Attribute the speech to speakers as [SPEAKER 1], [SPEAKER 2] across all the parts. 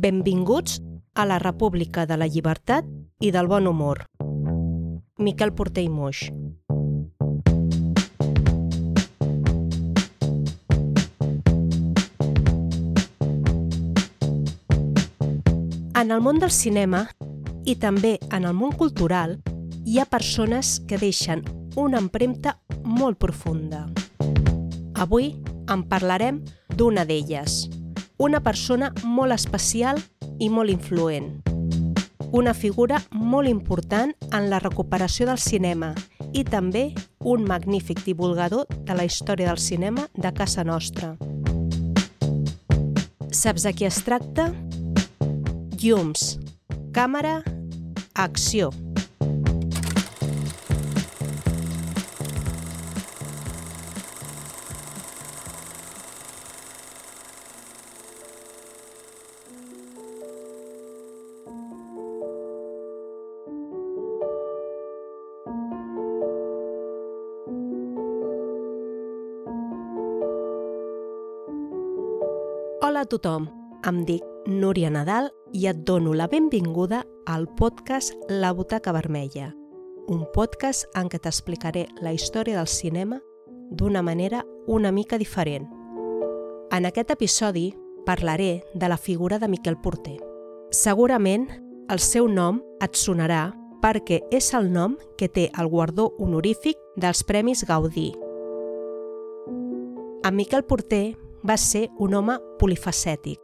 [SPEAKER 1] Benvinguts a la República de la Llibertat i del Bon Humor. Miquel Porter i Moix. En el món del cinema i també en el món cultural hi ha persones que deixen una empremta molt profunda. Avui en parlarem d'una d'elles, una persona molt especial i molt influent. Una figura molt important en la recuperació del cinema i també un magnífic divulgador de la història del cinema de casa nostra. Saps de qui es tracta? Llums, càmera, acció. Tothom, em dic Núria Nadal i et dono la benvinguda al podcast La Butaca Vermella, un podcast en què t'explicaré la història del cinema d'una manera una mica diferent. En aquest episodi parlaré de la figura de Miquel Porter. Segurament el seu nom et sonarà perquè és el nom que té el guardó honorífic dels Premis Gaudí. En Miquel Porter va ser un home polifacètic.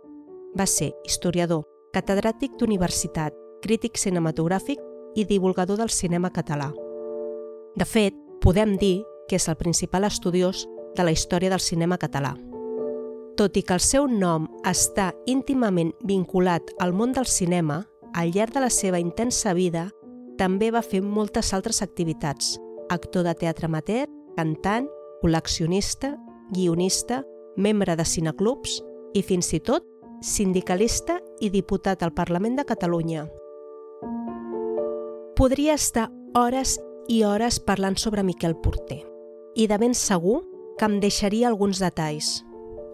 [SPEAKER 1] Va ser historiador, catedràtic d'universitat, crític cinematogràfic i divulgador del cinema català. De fet, podem dir que és el principal estudiós de la història del cinema català. Tot i que el seu nom està íntimament vinculat al món del cinema, al llarg de la seva intensa vida també va fer moltes altres activitats. Actor de teatre amateur, cantant, col·leccionista, guionista, membre de cineclubs i fins i tot sindicalista i diputat al Parlament de Catalunya. Podria estar hores i hores parlant sobre Miquel Porter i de ben segur que em deixaria alguns detalls.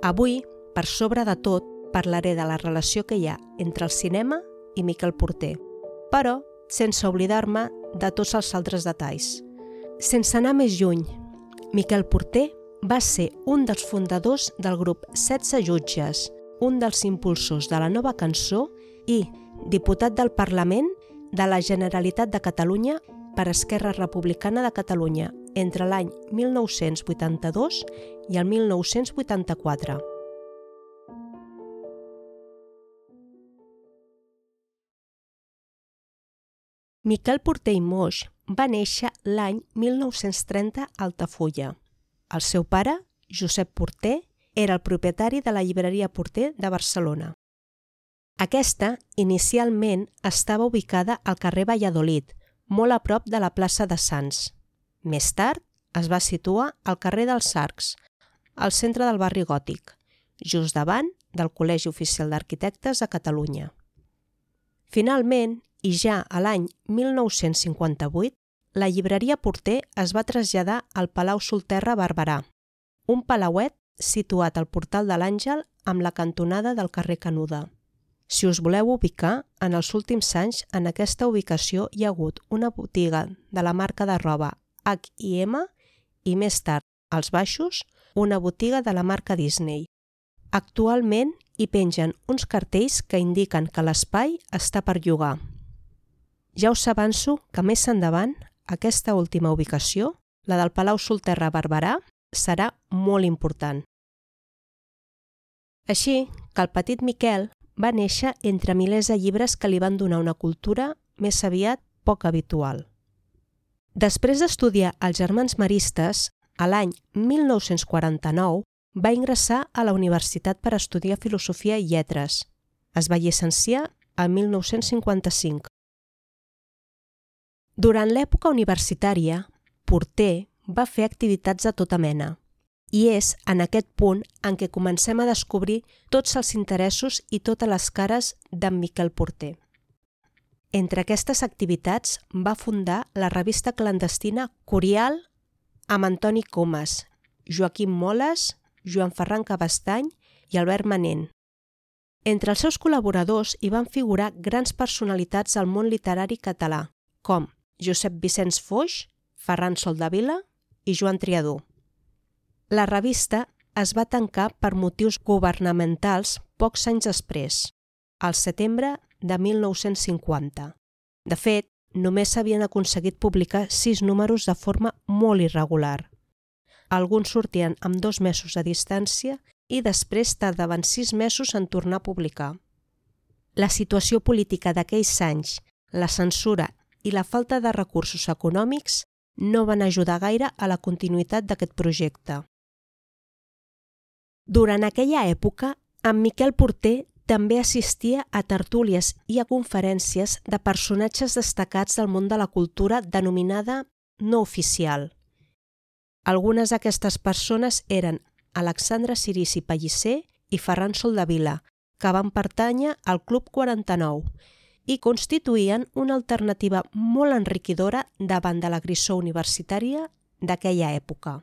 [SPEAKER 1] Avui, per sobre de tot, parlaré de la relació que hi ha entre el cinema i Miquel Porter, però sense oblidar-me de tots els altres detalls. Sense anar més lluny, Miquel Porter va ser un dels fundadors del grup 16 Jutges, un dels impulsors de la nova cançó i diputat del Parlament de la Generalitat de Catalunya per Esquerra Republicana de Catalunya entre l'any 1982 i el 1984. Miquel Porter i Moix va néixer l'any 1930 a Altafulla. El seu pare, Josep Porter, era el propietari de la llibreria Porter de Barcelona. Aquesta, inicialment, estava ubicada al carrer Valladolid, molt a prop de la plaça de Sants. Més tard, es va situar al carrer dels Arcs, al centre del barri gòtic, just davant del Col·legi Oficial d'Arquitectes de Catalunya. Finalment, i ja a l'any 1958, la llibreria Porter es va traslladar al Palau Solterra Barberà, un palauet situat al portal de l'Àngel amb la cantonada del carrer Canuda. Si us voleu ubicar, en els últims anys en aquesta ubicació hi ha hagut una botiga de la marca de roba H&M i més tard, als baixos, una botiga de la marca Disney. Actualment hi pengen uns cartells que indiquen que l'espai està per llogar. Ja us avanço que més endavant aquesta última ubicació, la del Palau Solterra Barberà, serà molt important. Així que el petit Miquel va néixer entre milers de llibres que li van donar una cultura més aviat poc habitual. Després d'estudiar als Germans Maristes, a l'any 1949 va ingressar a la universitat per estudiar Filosofia i Lletres. Es va llicenciar a 1955. Durant l'època universitària, Porter va fer activitats de tota mena i és en aquest punt en què comencem a descobrir tots els interessos i totes les cares d'en Miquel Porter. Entre aquestes activitats va fundar la revista clandestina Curial amb Antoni Comas, Joaquim Moles, Joan Ferran Cabastany i Albert Manent. Entre els seus col·laboradors hi van figurar grans personalitats del món literari català, com Josep Vicenç Foix, Ferran Soldavila i Joan Triador. La revista es va tancar per motius governamentals pocs anys després, al setembre de 1950. De fet, només s'havien aconseguit publicar sis números de forma molt irregular. Alguns sortien amb dos mesos de distància i després tardaven sis mesos en tornar a publicar. La situació política d'aquells anys, la censura i la falta de recursos econòmics no van ajudar gaire a la continuïtat d'aquest projecte. Durant aquella època, en Miquel Porter també assistia a tertúlies i a conferències de personatges destacats del món de la cultura denominada no oficial. Algunes d'aquestes persones eren Alexandre Cirici Pellicer i Ferran Soldavila, que van pertànyer al Club 49 i constituïen una alternativa molt enriquidora davant de la universitària d'aquella època.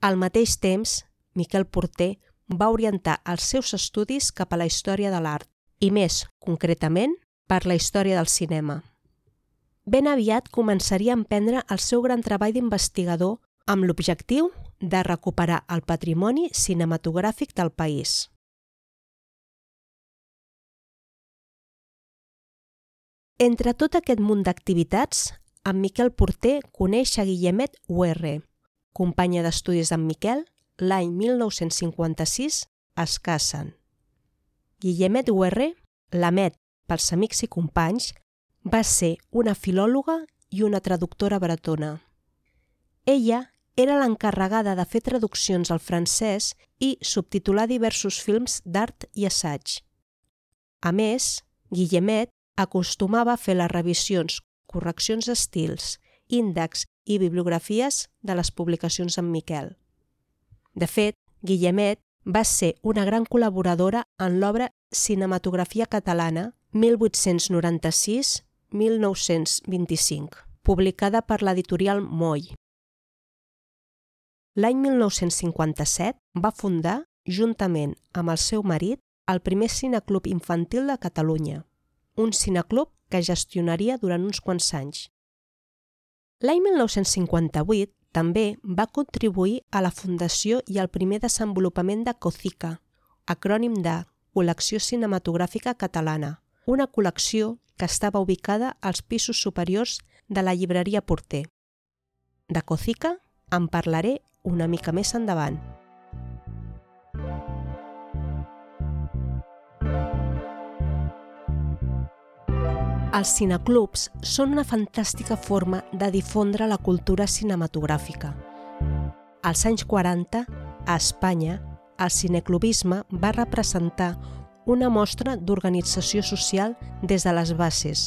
[SPEAKER 1] Al mateix temps, Miquel Porter va orientar els seus estudis cap a la història de l'art i més, concretament, per la història del cinema. Ben aviat començaria a emprendre el seu gran treball d'investigador amb l'objectiu de recuperar el patrimoni cinematogràfic del país. Entre tot aquest munt d'activitats, en Miquel Porter coneix a Guillemet UR, companya d'estudis d'en Miquel, l'any 1956 es casen. Guillemet UR, l'Amet pels amics i companys, va ser una filòloga i una traductora bretona. Ella era l'encarregada de fer traduccions al francès i subtitular diversos films d'art i assaig. A més, Guillemet acostumava a fer les revisions, correccions d'estils, índexs i bibliografies de les publicacions d'en Miquel. De fet, Guillemet va ser una gran col·laboradora en l'obra Cinematografia catalana 1896-1925, publicada per l'editorial Moll. L'any 1957 va fundar, juntament amb el seu marit, el primer cineclub infantil de Catalunya, un cineclub que gestionaria durant uns quants anys. L'any 1958 també va contribuir a la fundació i al primer desenvolupament de COCICA, acrònim de Col·lecció Cinematogràfica Catalana, una col·lecció que estava ubicada als pisos superiors de la llibreria Porter. De COCICA en parlaré una mica més endavant. Els cineclubs són una fantàstica forma de difondre la cultura cinematogràfica. Als anys 40, a Espanya, el cineclubisme va representar una mostra d'organització social des de les bases.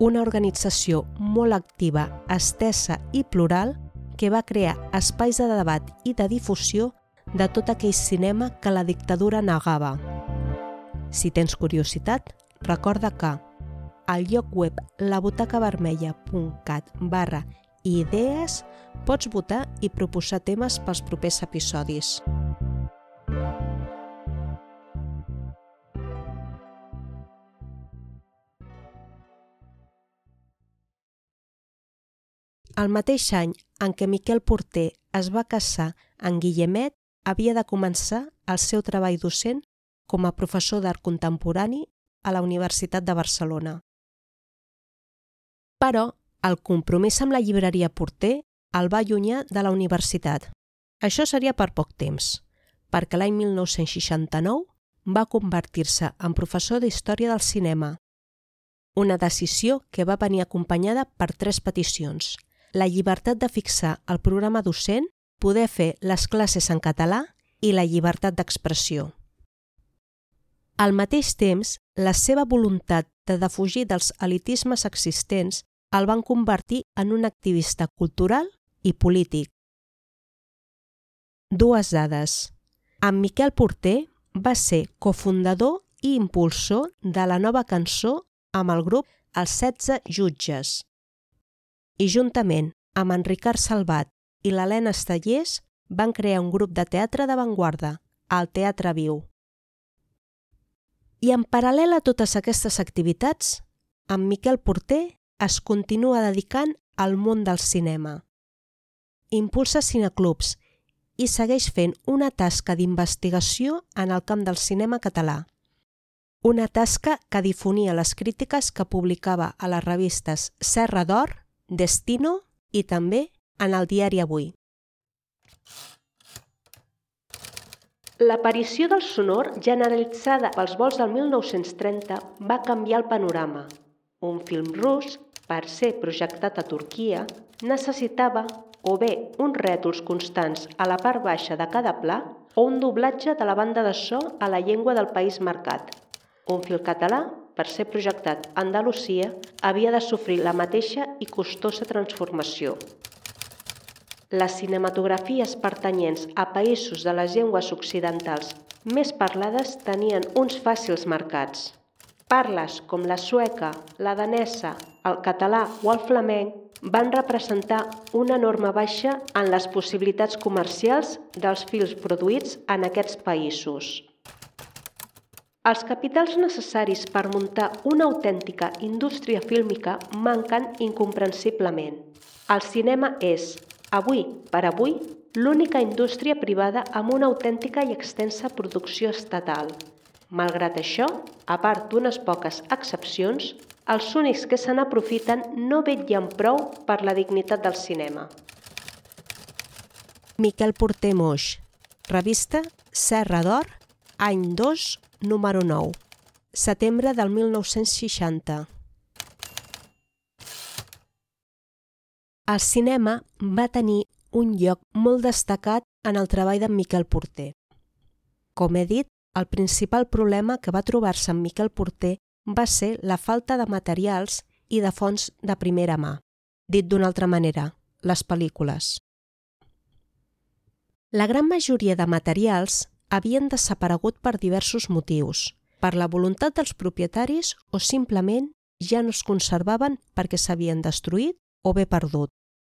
[SPEAKER 1] Una organització molt activa, estesa i plural que va crear espais de debat i de difusió de tot aquell cinema que la dictadura negava. Si tens curiositat, recorda que al lloc web labutacavermella.cat barra idees pots votar i proposar temes pels propers episodis. El mateix any en què Miquel Porter es va casar en Guillemet, havia de començar el seu treball docent com a professor d'art contemporani a la Universitat de Barcelona. Però el compromís amb la llibreria Porter el va allunyar de la universitat. Això seria per poc temps, perquè l'any 1969 va convertir-se en professor d'Història del Cinema, una decisió que va venir acompanyada per tres peticions. La llibertat de fixar el programa docent, poder fer les classes en català i la llibertat d'expressió. Al mateix temps, la seva voluntat de defugir dels elitismes existents el van convertir en un activista cultural i polític. Dues dades. En Miquel Porter va ser cofundador i impulsor de la nova cançó amb el grup Els 16 Jutges. I juntament amb en Ricard Salvat i l'Helena Estallés van crear un grup de teatre d'avantguarda, el Teatre Viu, I en paral·lel a totes aquestes activitats, en Miquel Porter es continua dedicant al món del cinema. Impulsa cineclubs i segueix fent una tasca d'investigació en el camp del cinema català. Una tasca que difonia les crítiques que publicava a les revistes Serra d'Or, Destino i també en el diari Avui. L'aparició del sonor generalitzada pels vols del 1930 va canviar el panorama. Un film rus, per ser projectat a Turquia, necessitava o bé uns rètols constants a la part baixa de cada pla o un doblatge de la banda de so a la llengua del país marcat. Un film català, per ser projectat a Andalusia, havia de sofrir la mateixa i costosa transformació les cinematografies pertanyents a països de les llengües occidentals més parlades tenien uns fàcils mercats. Parles com la sueca, la danesa, el català o el flamenc van representar una enorme baixa en les possibilitats comercials dels films produïts en aquests països. Els capitals necessaris per muntar una autèntica indústria fílmica manquen incomprensiblement. El cinema és, Avui, per avui, l'única indústria privada amb una autèntica i extensa producció estatal. Malgrat això, a part d'unes poques excepcions, els únics que se n'aprofiten no vetllen prou per la dignitat del cinema. Miquel Porter Moix, revista Serra d'Or, any 2, número 9, setembre del 1960. El cinema va tenir un lloc molt destacat en el treball d'en Miquel Porter. Com he dit, el principal problema que va trobar-se en Miquel Porter va ser la falta de materials i de fons de primera mà. Dit d'una altra manera, les pel·lícules. La gran majoria de materials havien desaparegut per diversos motius, per la voluntat dels propietaris o simplement ja no es conservaven perquè s'havien destruït o bé perdut.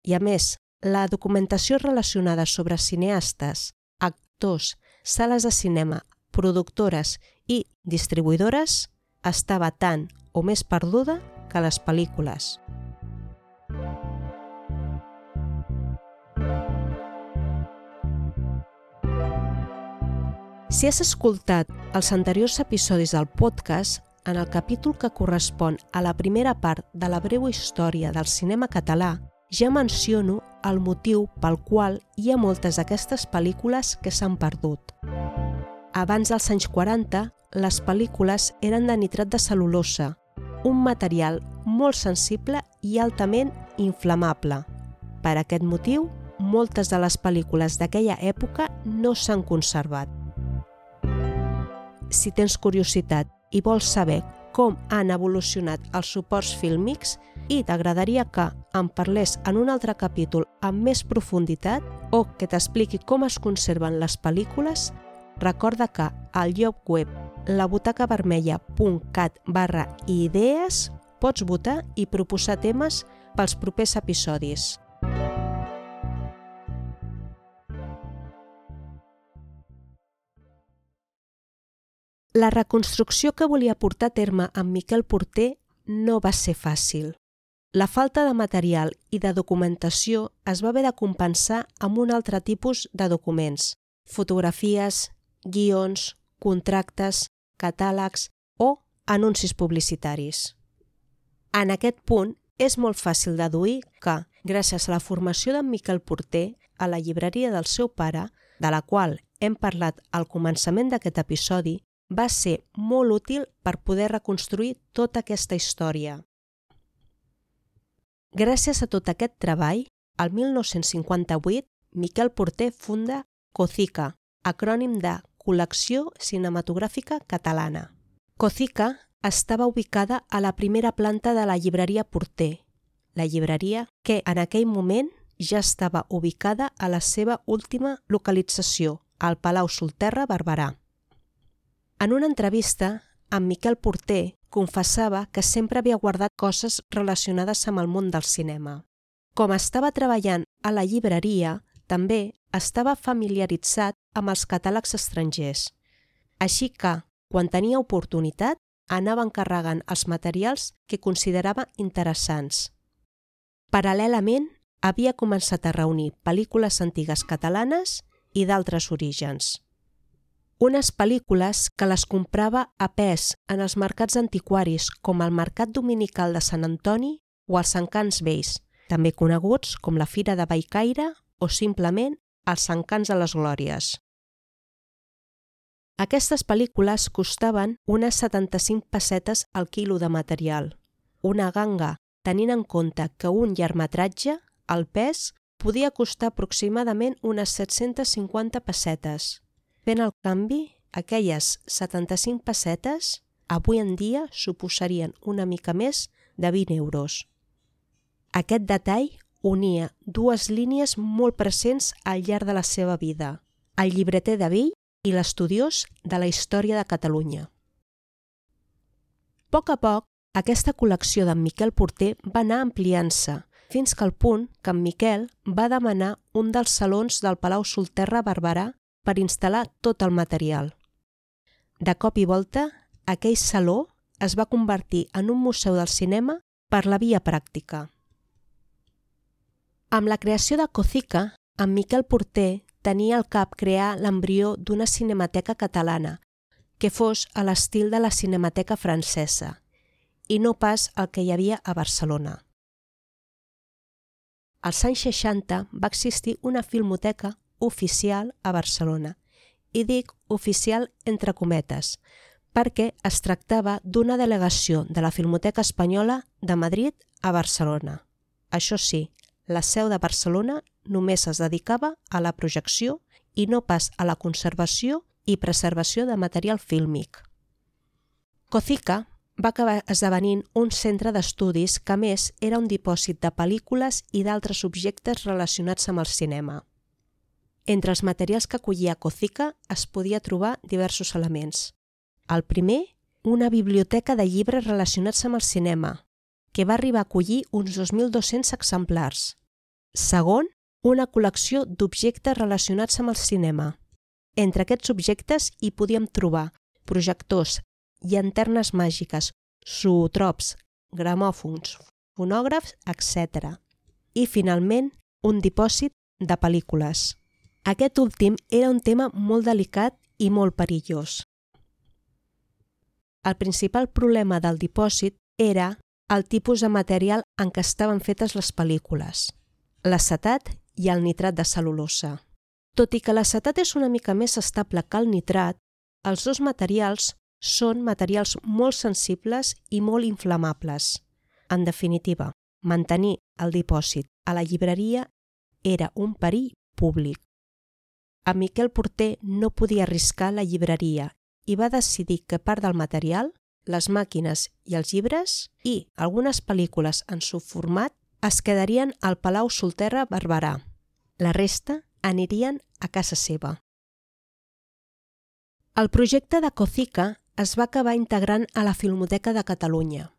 [SPEAKER 1] I a més, la documentació relacionada sobre cineastes, actors, sales de cinema, productores i distribuïdores estava tant o més perduda que les pel·lícules. Si has escoltat els anteriors episodis del podcast, en el capítol que correspon a la primera part de la breu història del cinema català, ja menciono el motiu pel qual hi ha moltes d'aquestes pel·lícules que s'han perdut. Abans dels anys 40, les pel·lícules eren de nitrat de cel·lulosa, un material molt sensible i altament inflamable. Per aquest motiu, moltes de les pel·lícules d'aquella època no s'han conservat. Si tens curiositat i vols saber com han evolucionat els suports fílmics i t'agradaria que en parlés en un altre capítol amb més profunditat o que t'expliqui com es conserven les pel·lícules, recorda que al lloc web labutacavermella.cat barra idees pots votar i proposar temes pels propers episodis. La reconstrucció que volia portar a terme amb Miquel Porter no va ser fàcil. La falta de material i de documentació es va haver de compensar amb un altre tipus de documents, fotografies, guions, contractes, catàlegs o anuncis publicitaris. En aquest punt, és molt fàcil deduir que, gràcies a la formació d'en Miquel Porter a la llibreria del seu pare, de la qual hem parlat al començament d'aquest episodi, va ser molt útil per poder reconstruir tota aquesta història. Gràcies a tot aquest treball, el 1958, Miquel Porter funda COCICA, acrònim de Col·lecció Cinematogràfica Catalana. COCICA estava ubicada a la primera planta de la llibreria Porter, la llibreria que en aquell moment ja estava ubicada a la seva última localització, al Palau Solterra Barberà. En una entrevista, en Miquel Porter confessava que sempre havia guardat coses relacionades amb el món del cinema. Com estava treballant a la llibreria, també estava familiaritzat amb els catàlegs estrangers. Així que, quan tenia oportunitat, anava encarregant els materials que considerava interessants. Paral·lelament, havia començat a reunir pel·lícules antigues catalanes i d'altres orígens. Unes pel·lícules que les comprava a pes en els mercats antiquaris com el Mercat Dominical de Sant Antoni o els Encants Vells, també coneguts com la Fira de Baicaire o simplement els Encants a les Glòries. Aquestes pel·lícules costaven unes 75 pessetes al quilo de material, una ganga tenint en compte que un llargmetratge, el pes, podia costar aproximadament unes 750 pessetes. Fent el canvi, aquelles 75 pessetes avui en dia suposarien una mica més de 20 euros. Aquest detall unia dues línies molt presents al llarg de la seva vida, el llibreter de Vill i l'estudiós de la història de Catalunya. A poc a poc, aquesta col·lecció d'en Miquel Porter va anar ampliant-se, fins que al punt que en Miquel va demanar un dels salons del Palau Solterra Barberà per instal·lar tot el material. De cop i volta, aquell saló es va convertir en un museu del cinema per la via pràctica. Amb la creació de Cocica, en Miquel Porter tenia al cap crear l'embrió d'una cinemateca catalana que fos a l'estil de la cinemateca francesa i no pas el que hi havia a Barcelona. Als anys 60 va existir una filmoteca oficial a Barcelona i dic oficial entre cometes perquè es tractava d'una delegació de la Filmoteca Espanyola de Madrid a Barcelona. Això sí, la seu de Barcelona només es dedicava a la projecció i no pas a la conservació i preservació de material fílmic. Cocica va acabar esdevenint un centre d'estudis que, més, era un dipòsit de pel·lícules i d'altres objectes relacionats amb el cinema. Entre els materials que acollia Cocica es podia trobar diversos elements. El primer, una biblioteca de llibres relacionats amb el cinema, que va arribar a acollir uns 2.200 exemplars. Segon, una col·lecció d'objectes relacionats amb el cinema. Entre aquests objectes hi podíem trobar projectors, llanternes màgiques, zootrops, gramòfons, fonògrafs, etc. I, finalment, un dipòsit de pel·lícules. Aquest últim era un tema molt delicat i molt perillós. El principal problema del dipòsit era el tipus de material en què estaven fetes les pel·lícules, l'acetat i el nitrat de cel·lulosa. Tot i que l'acetat és una mica més estable que el nitrat, els dos materials són materials molt sensibles i molt inflamables. En definitiva, mantenir el dipòsit a la llibreria era un perill públic. A Miquel Porter no podia arriscar la llibreria i va decidir que part del material les màquines i els llibres i algunes pel·lícules en subformat es quedarien al Palau Solterra Barberà. La resta anirien a casa seva. El projecte de Cocica es va acabar integrant a la Filmoteca de Catalunya.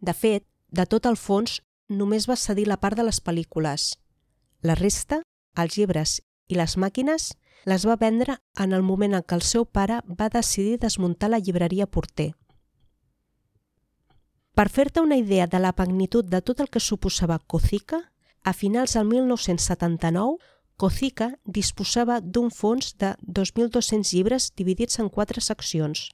[SPEAKER 1] De fet, de tot el fons només va cedir la part de les pel·lícules. La resta, els llibres i les màquines, les va vendre en el moment en què el seu pare va decidir desmuntar la llibreria Porter. Per fer-te una idea de la magnitud de tot el que suposava Cocica, a finals del 1979, Cocica disposava d'un fons de 2.200 llibres dividits en quatre seccions.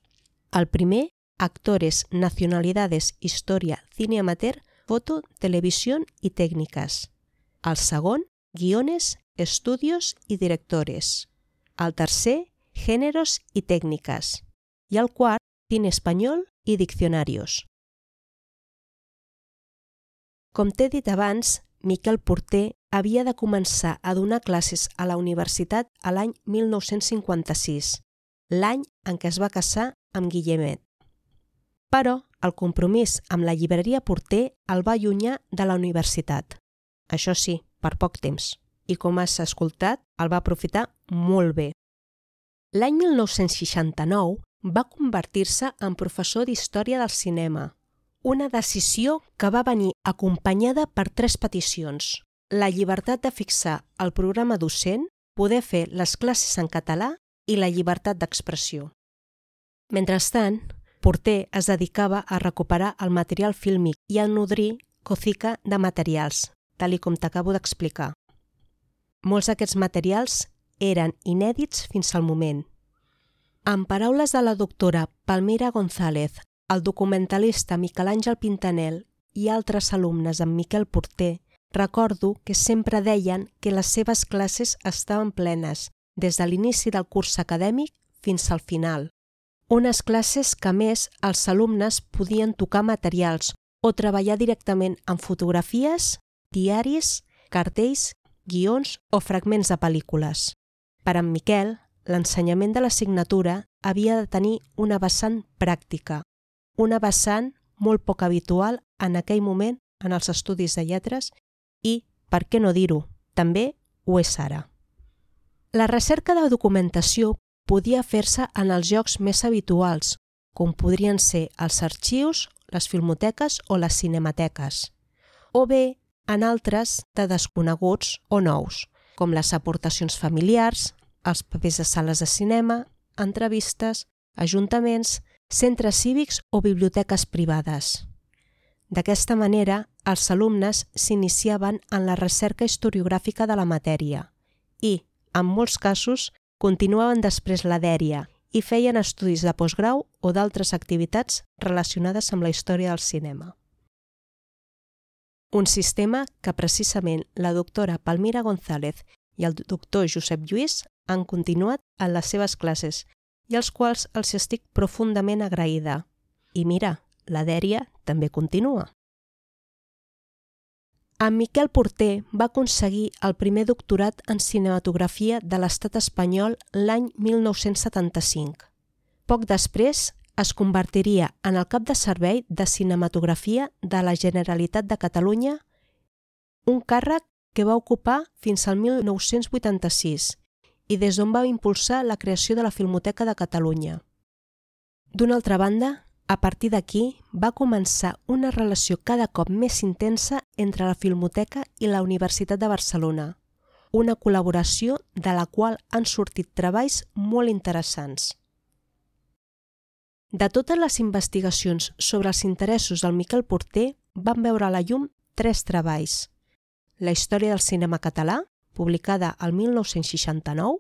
[SPEAKER 1] El primer, Actores, Nacionalidades, Història, Cine Amateur, Foto, Televisió i Tècniques. El segon, Guiones, Estudios i Directores. El tercer, Géneros i Tècniques. I el quart, Cine Espanyol i Diccionarios. Com t'he dit abans, Miquel Porter havia de començar a donar classes a la universitat a l'any 1956, l'any en què es va casar amb Guillemet. Però el compromís amb la llibreria Porter el va allunyar de la universitat. Això sí, per poc temps. I com has escoltat, el va aprofitar molt bé. L'any 1969 va convertir-se en professor d'Història del Cinema una decisió que va venir acompanyada per tres peticions. La llibertat de fixar el programa docent, poder fer les classes en català i la llibertat d'expressió. Mentrestant, Porter es dedicava a recuperar el material fílmic i a nodrir Cocica de materials, tal com t'acabo d'explicar. Molts d'aquests materials eren inèdits fins al moment. En paraules de la doctora Palmira González, el documentalista Miquel Àngel Pintanel i altres alumnes amb Miquel Porter, recordo que sempre deien que les seves classes estaven plenes, des de l'inici del curs acadèmic fins al final. Unes classes que, més, els alumnes podien tocar materials o treballar directament amb fotografies, diaris, cartells, guions o fragments de pel·lícules. Per en Miquel, l'ensenyament de l'assignatura havia de tenir una vessant pràctica, una vessant molt poc habitual en aquell moment en els estudis de lletres i, per què no dir-ho, també ho és ara. La recerca de documentació podia fer-se en els jocs més habituals, com podrien ser els arxius, les filmoteques o les cinemateques, o bé en altres de desconeguts o nous, com les aportacions familiars, els papers de sales de cinema, entrevistes, ajuntaments, centres cívics o biblioteques privades. D'aquesta manera, els alumnes s'iniciaven en la recerca historiogràfica de la matèria i, en molts casos, continuaven després la dèria i feien estudis de postgrau o d'altres activitats relacionades amb la història del cinema. Un sistema que precisament la doctora Palmira González i el doctor Josep Lluís han continuat en les seves classes i als quals els estic profundament agraïda. I mira, la dèria també continua. En Miquel Porter va aconseguir el primer doctorat en cinematografia de l'estat espanyol l'any 1975. Poc després es convertiria en el cap de servei de cinematografia de la Generalitat de Catalunya, un càrrec que va ocupar fins al 1986 i des d'on va impulsar la creació de la Filmoteca de Catalunya. D'una altra banda, a partir d'aquí va començar una relació cada cop més intensa entre la Filmoteca i la Universitat de Barcelona, una col·laboració de la qual han sortit treballs molt interessants. De totes les investigacions sobre els interessos del Miquel Porter van veure a la llum tres treballs. La història del cinema català, publicada al 1969,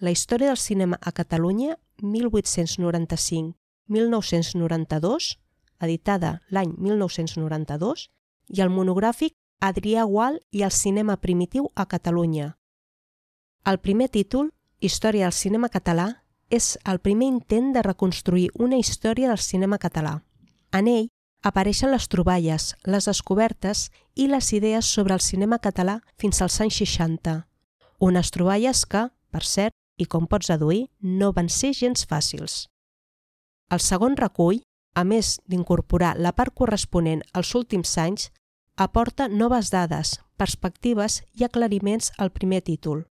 [SPEAKER 1] la història del cinema a Catalunya, 1895 1992, editada l'any 1992, i el monogràfic Adrià Gual i el cinema primitiu a Catalunya. El primer títol, Història del cinema català, és el primer intent de reconstruir una història del cinema català. En ell apareixen les troballes, les descobertes i les idees sobre el cinema català fins als anys 60. Unes troballes que, per cert, i com pots deduir, no van ser gens fàcils. El segon recull, a més d'incorporar la part corresponent als últims anys, aporta noves dades, perspectives i aclariments al primer títol.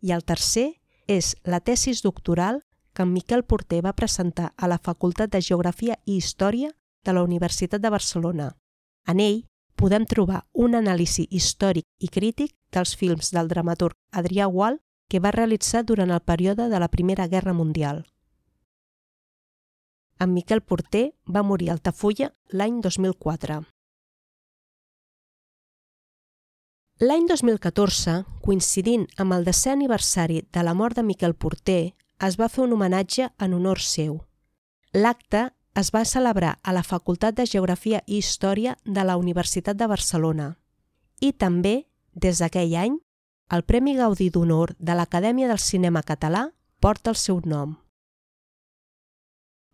[SPEAKER 1] I el tercer és la tesis doctoral que en Miquel Porter va presentar a la Facultat de Geografia i Història de la Universitat de Barcelona. En ell podem trobar un anàlisi històric i crític dels films del dramaturg Adrià Gual que va realitzar durant el període de la Primera Guerra Mundial. En Miquel Porter va morir a Altafulla l'any 2004. L'any 2014, coincidint amb el desè aniversari de la mort de Miquel Porter, es va fer un homenatge en honor seu. L'acte es va celebrar a la Facultat de Geografia i Història de la Universitat de Barcelona i també, des d'aquell any, el Premi Gaudí d'Honor de l'Acadèmia del Cinema Català porta el seu nom.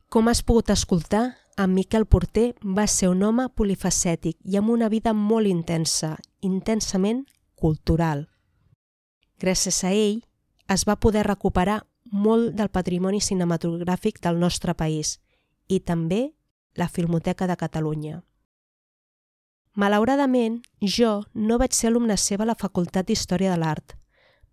[SPEAKER 1] Com has pogut escoltar, en Miquel Porter va ser un home polifacètic i amb una vida molt intensa, intensament cultural. Gràcies a ell es va poder recuperar molt del patrimoni cinematogràfic del nostre país i també la Filmoteca de Catalunya. Malauradament, jo no vaig ser alumne seva a la Facultat d'Història de l'Art,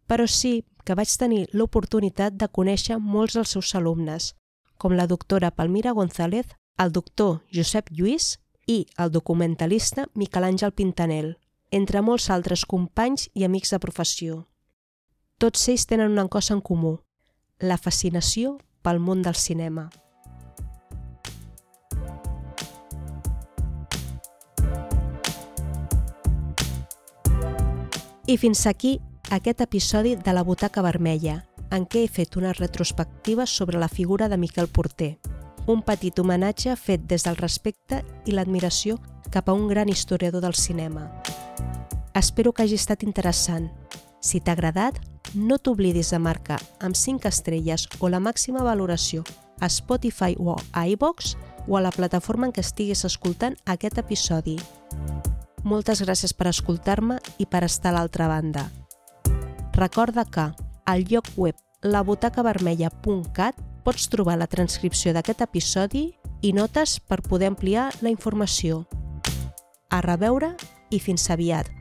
[SPEAKER 1] però sí que vaig tenir l'oportunitat de conèixer molts dels seus alumnes, com la doctora Palmira González, el doctor Josep Lluís i el documentalista Miquel Àngel Pintanel, entre molts altres companys i amics de professió. Tots ells tenen una cosa en comú, la fascinació pel món del cinema. I fins aquí aquest episodi de la Butaca Vermella, en què he fet una retrospectiva sobre la figura de Miquel Porter. Un petit homenatge fet des del respecte i l'admiració cap a un gran historiador del cinema. Espero que hagi estat interessant. Si t'ha agradat, no t'oblidis de marcar amb 5 estrelles o la màxima valoració a Spotify o a iVox o a la plataforma en què estiguis escoltant aquest episodi. Moltes gràcies per escoltar-me i per estar a l'altra banda. Recorda que al lloc web labutacavermella.cat pots trobar la transcripció d'aquest episodi i notes per poder ampliar la informació. A reveure i fins aviat!